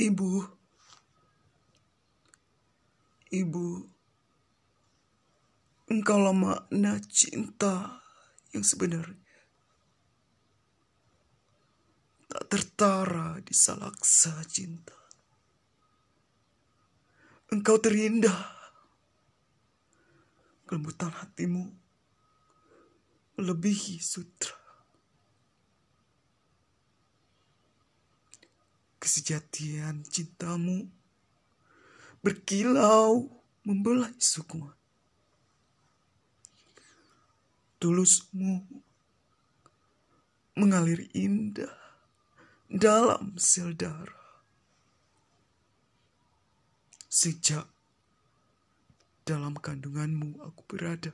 Ibu, ibu, engkaulah makna cinta yang sebenarnya. Tak tertara di salaksa cinta. Engkau terindah. Kelembutan hatimu melebihi sutra. Kesejatian cintamu berkilau membelai sukma. Tulusmu mengalir indah dalam sel darah. Sejak dalam kandunganmu aku berada.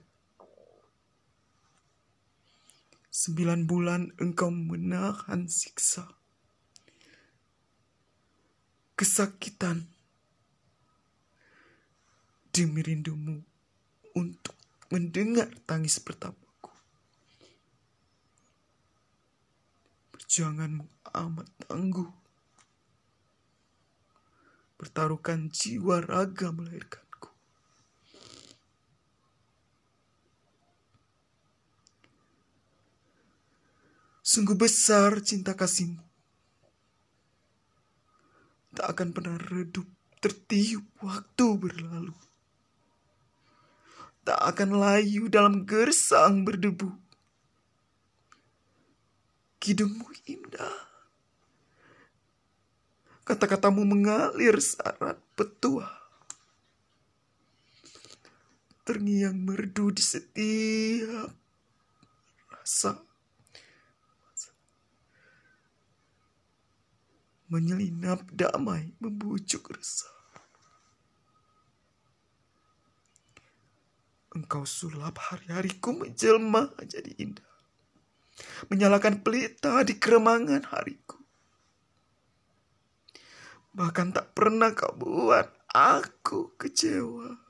Sembilan bulan engkau menahan siksa kesakitan demi rindumu untuk mendengar tangis pertamaku. Perjuanganmu amat tangguh. Bertaruhkan jiwa raga melahirkanku. Sungguh besar cinta kasihmu tak akan pernah redup tertiup waktu berlalu. Tak akan layu dalam gersang berdebu. Kidungmu indah. Kata-katamu mengalir syarat petua. Terngiang merdu di setiap rasa menyelinap damai membujuk resah. Engkau sulap hari-hariku menjelma jadi indah. Menyalakan pelita di keremangan hariku. Bahkan tak pernah kau buat aku kecewa.